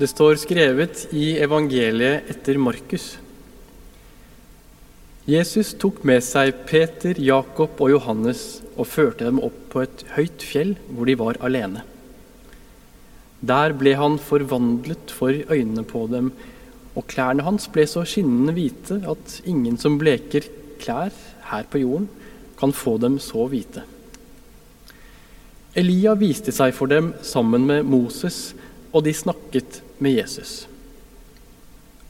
Det står skrevet i evangeliet etter Markus. Jesus tok med seg Peter, Jakob og Johannes og førte dem opp på et høyt fjell hvor de var alene. Der ble han forvandlet for øynene på dem, og klærne hans ble så skinnende hvite at ingen som bleker klær her på jorden, kan få dem så hvite. Elia viste seg for dem sammen med Moses, og de snakket med Jesus.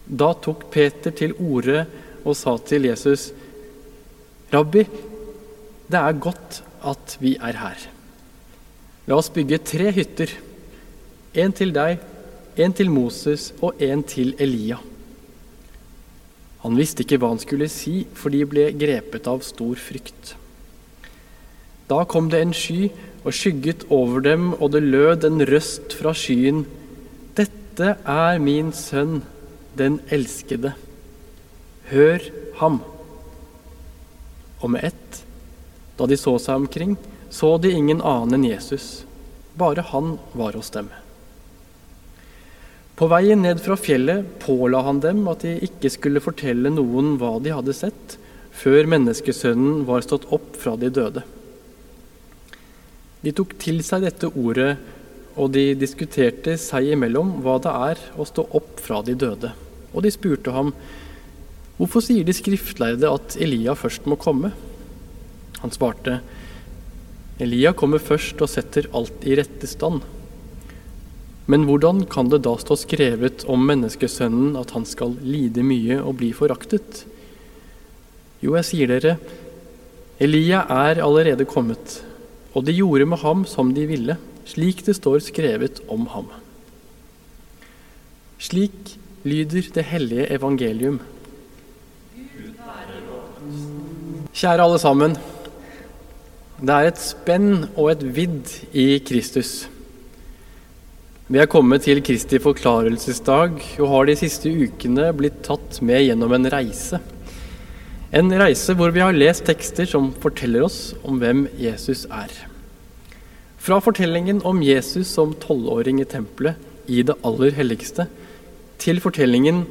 Da tok Peter til orde og sa til Jesus, 'Rabbi, det er godt at vi er her. La oss bygge tre hytter, en til deg, en til Moses og en til Elia.' Han visste ikke hva han skulle si, for de ble grepet av stor frykt. Da kom det en sky og skygget over dem, og det lød en røst fra skyen. Dette er min sønn, den elskede. Hør ham. Og med ett, da de så seg omkring, så de ingen annen enn Jesus. Bare han var hos dem. På veien ned fra fjellet påla han dem at de ikke skulle fortelle noen hva de hadde sett, før menneskesønnen var stått opp fra de døde. De tok til seg dette ordet, og de diskuterte seg imellom hva det er å stå opp fra de døde. Og de spurte ham, hvorfor sier de skriftlærde at Elia først må komme? Han svarte, Elia kommer først og setter alt i rette stand. Men hvordan kan det da stå skrevet om menneskesønnen at han skal lide mye og bli foraktet? Jo, jeg sier dere, Elia er allerede kommet, og de gjorde med ham som de ville, slik det står skrevet om ham. Slik lyder det hellige evangelium. Kjære alle sammen. Det er et spenn og et vidd i Kristus. Vi er kommet til Kristi forklarelsesdag og har de siste ukene blitt tatt med gjennom en reise. En reise hvor vi har lest tekster som forteller oss om hvem Jesus er. Fra fortellingen om Jesus som tolvåring i tempelet i det aller helligste, til fortellingen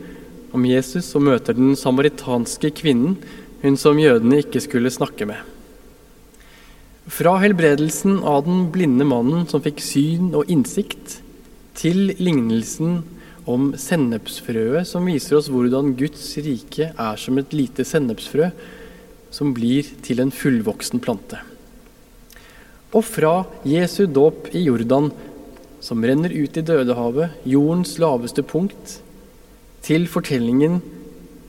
om Jesus som møter den samaritanske kvinnen, hun som jødene ikke skulle snakke med. Fra helbredelsen av den blinde mannen som fikk syn og innsikt, til lignelsen om sennepsfrøet, som viser oss hvordan Guds rike er som et lite sennepsfrø som blir til en fullvoksen plante. Og fra Jesu dåp i Jordan, som renner ut i Dødehavet, jordens laveste punkt, til fortellingen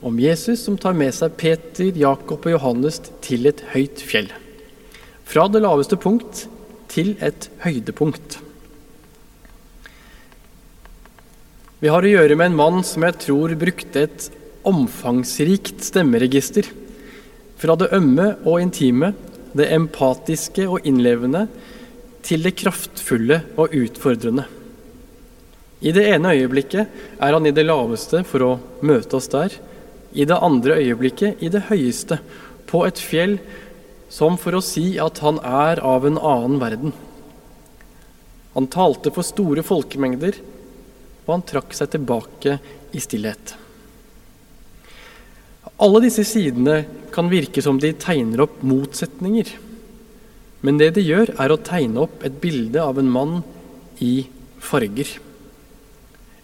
om Jesus som tar med seg Peter, Jakob og Johannes til et høyt fjell. Fra det laveste punkt til et høydepunkt. Vi har å gjøre med en mann som jeg tror brukte et omfangsrikt stemmeregister. Fra det ømme og intime, det empatiske og innlevende, til det kraftfulle og utfordrende. I det ene øyeblikket er han i det laveste for å møte oss der. I det andre øyeblikket i det høyeste, på et fjell som for å si at han er av en annen verden. Han talte for store folkemengder og han trakk seg tilbake i stillhet. Alle disse sidene kan virke som de tegner opp motsetninger. Men det de gjør, er å tegne opp et bilde av en mann i farger.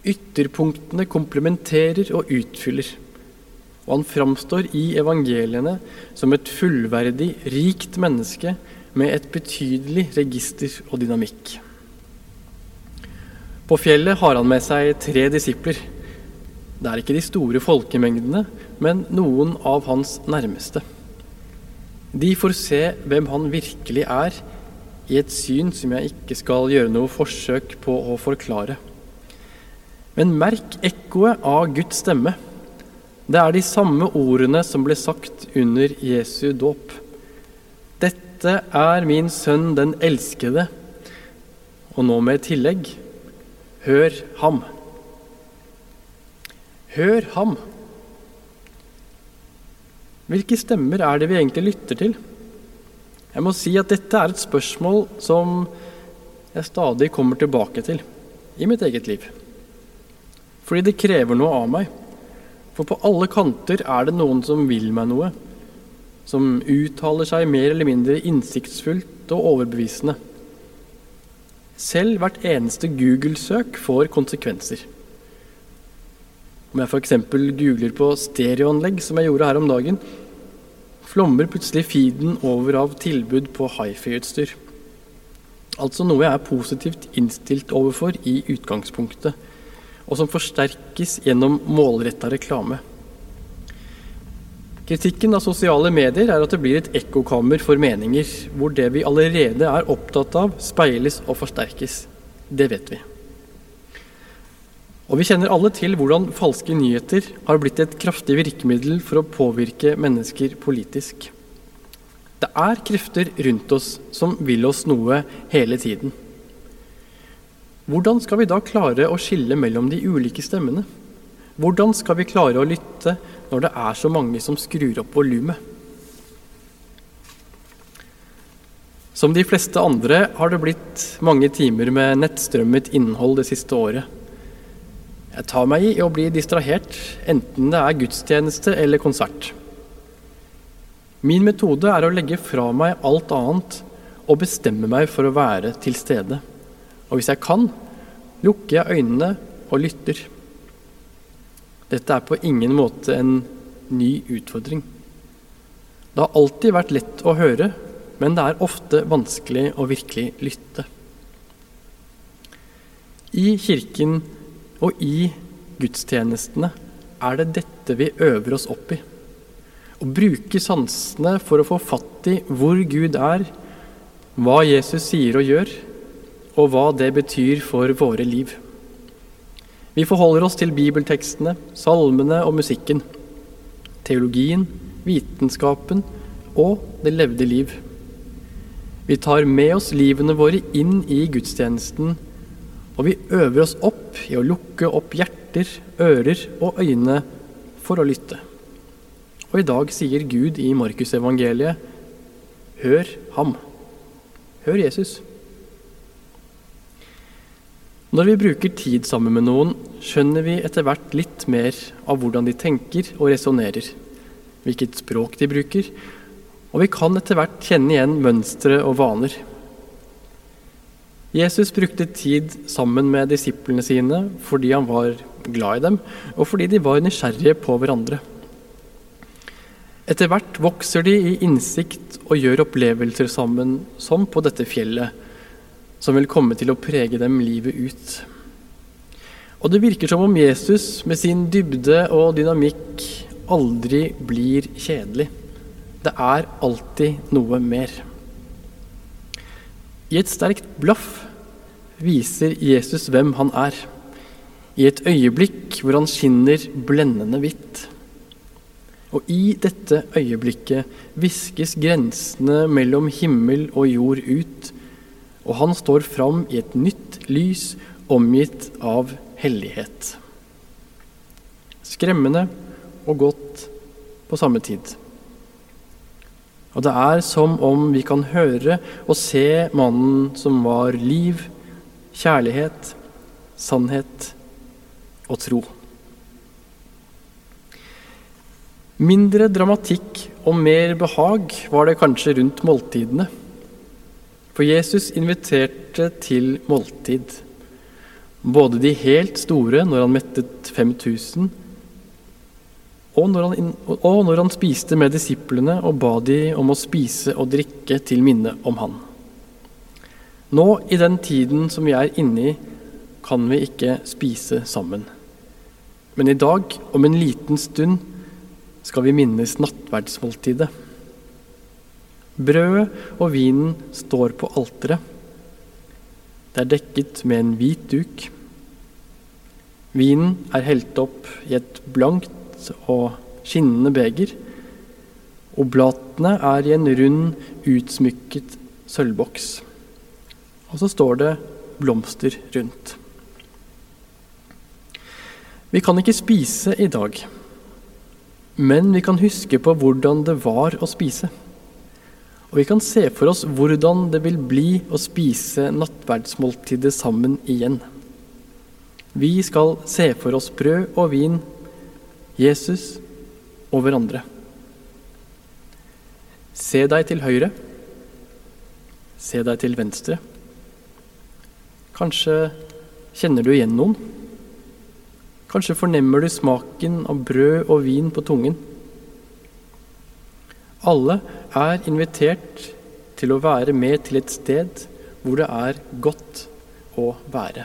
Ytterpunktene komplementerer og utfyller. Og han framstår i evangeliene som et fullverdig, rikt menneske med et betydelig register og dynamikk. På fjellet har han med seg tre disipler. Det er ikke de store folkemengdene, men noen av hans nærmeste. De får se hvem han virkelig er, i et syn som jeg ikke skal gjøre noe forsøk på å forklare. Men merk ekkoet av Guds stemme. Det er de samme ordene som ble sagt under Jesu dåp. Dette er min sønn den elskede. Og nå med et tillegg. Hør ham. Hør ham. Hvilke stemmer er det vi egentlig lytter til? Jeg må si at dette er et spørsmål som jeg stadig kommer tilbake til i mitt eget liv. fordi det krever noe av meg. For på alle kanter er det noen som vil meg noe, som uttaler seg mer eller mindre innsiktsfullt og overbevisende. Selv hvert eneste Google-søk får konsekvenser. Om jeg f.eks. googler på stereoanlegg, som jeg gjorde her om dagen, flommer plutselig feeden over av tilbud på hifi-utstyr. Altså noe jeg er positivt innstilt overfor i utgangspunktet, og som forsterkes gjennom målretta reklame. Kritikken av sosiale medier er at det blir et ekkokammer for meninger, hvor det vi allerede er opptatt av, speiles og forsterkes. Det vet vi. Og vi kjenner alle til hvordan falske nyheter har blitt et kraftig virkemiddel for å påvirke mennesker politisk. Det er krefter rundt oss som vil oss noe hele tiden. Hvordan skal vi da klare å skille mellom de ulike stemmene? Hvordan skal vi klare å lytte når det er så mange som skrur opp volumet? Som de fleste andre har det blitt mange timer med nettstrømmet innhold det siste året. Jeg tar meg i å bli distrahert, enten det er gudstjeneste eller konsert. Min metode er å legge fra meg alt annet og bestemme meg for å være til stede. Og hvis jeg kan, lukker jeg øynene og lytter. Dette er på ingen måte en ny utfordring. Det har alltid vært lett å høre, men det er ofte vanskelig å virkelig lytte. I kirken og i gudstjenestene er det dette vi øver oss opp i. Å bruke sansene for å få fatt i hvor Gud er, hva Jesus sier og gjør, og hva det betyr for våre liv. Vi forholder oss til bibeltekstene, salmene og musikken, teologien, vitenskapen og det levde liv. Vi tar med oss livene våre inn i gudstjenesten, og vi øver oss opp i å lukke opp hjerter, ører og øyne for å lytte. Og i dag sier Gud i Markusevangeliet, hør ham. Hør Jesus. Når vi bruker tid sammen med noen, skjønner vi etter hvert litt mer av hvordan de tenker og resonnerer, hvilket språk de bruker, og vi kan etter hvert kjenne igjen mønstre og vaner. Jesus brukte tid sammen med disiplene sine fordi han var glad i dem, og fordi de var nysgjerrige på hverandre. Etter hvert vokser de i innsikt og gjør opplevelser sammen, som på dette fjellet, som vil komme til å prege dem livet ut. Og det virker som om Jesus med sin dybde og dynamikk aldri blir kjedelig. Det er alltid noe mer. I et sterkt blaff viser Jesus hvem han er. I et øyeblikk hvor han skinner blendende hvitt. Og i dette øyeblikket viskes grensene mellom himmel og jord ut, og han står fram i et nytt lys omgitt av hellighet. Skremmende og godt på samme tid. Og det er som om vi kan høre og se mannen som var liv, kjærlighet, sannhet og tro. Mindre dramatikk og mer behag var det kanskje rundt måltidene. For Jesus inviterte til måltid. Både de helt store, når han mettet 5000, og når han, og når han spiste med disiplene og ba de om å spise og drikke til minne om han. Nå, i den tiden som vi er inne i, kan vi ikke spise sammen. Men i dag, om en liten stund, skal vi minnes nattverdsmåltidet. Brødet og vinen står på alteret. Det er dekket med en hvit duk. Vinen er helt opp i et blankt og skinnende beger. Oblatene er i en rund, utsmykket sølvboks. Og så står det blomster rundt. Vi kan ikke spise i dag, men vi kan huske på hvordan det var å spise. Og vi kan se for oss hvordan det vil bli å spise nattverdsmåltidet sammen igjen. Vi skal se for oss brød og vin, Jesus og hverandre. Se deg til høyre. Se deg til venstre. Kanskje kjenner du igjen noen? Kanskje fornemmer du smaken av brød og vin på tungen? Alle er invitert til å være med til et sted hvor det er godt å være.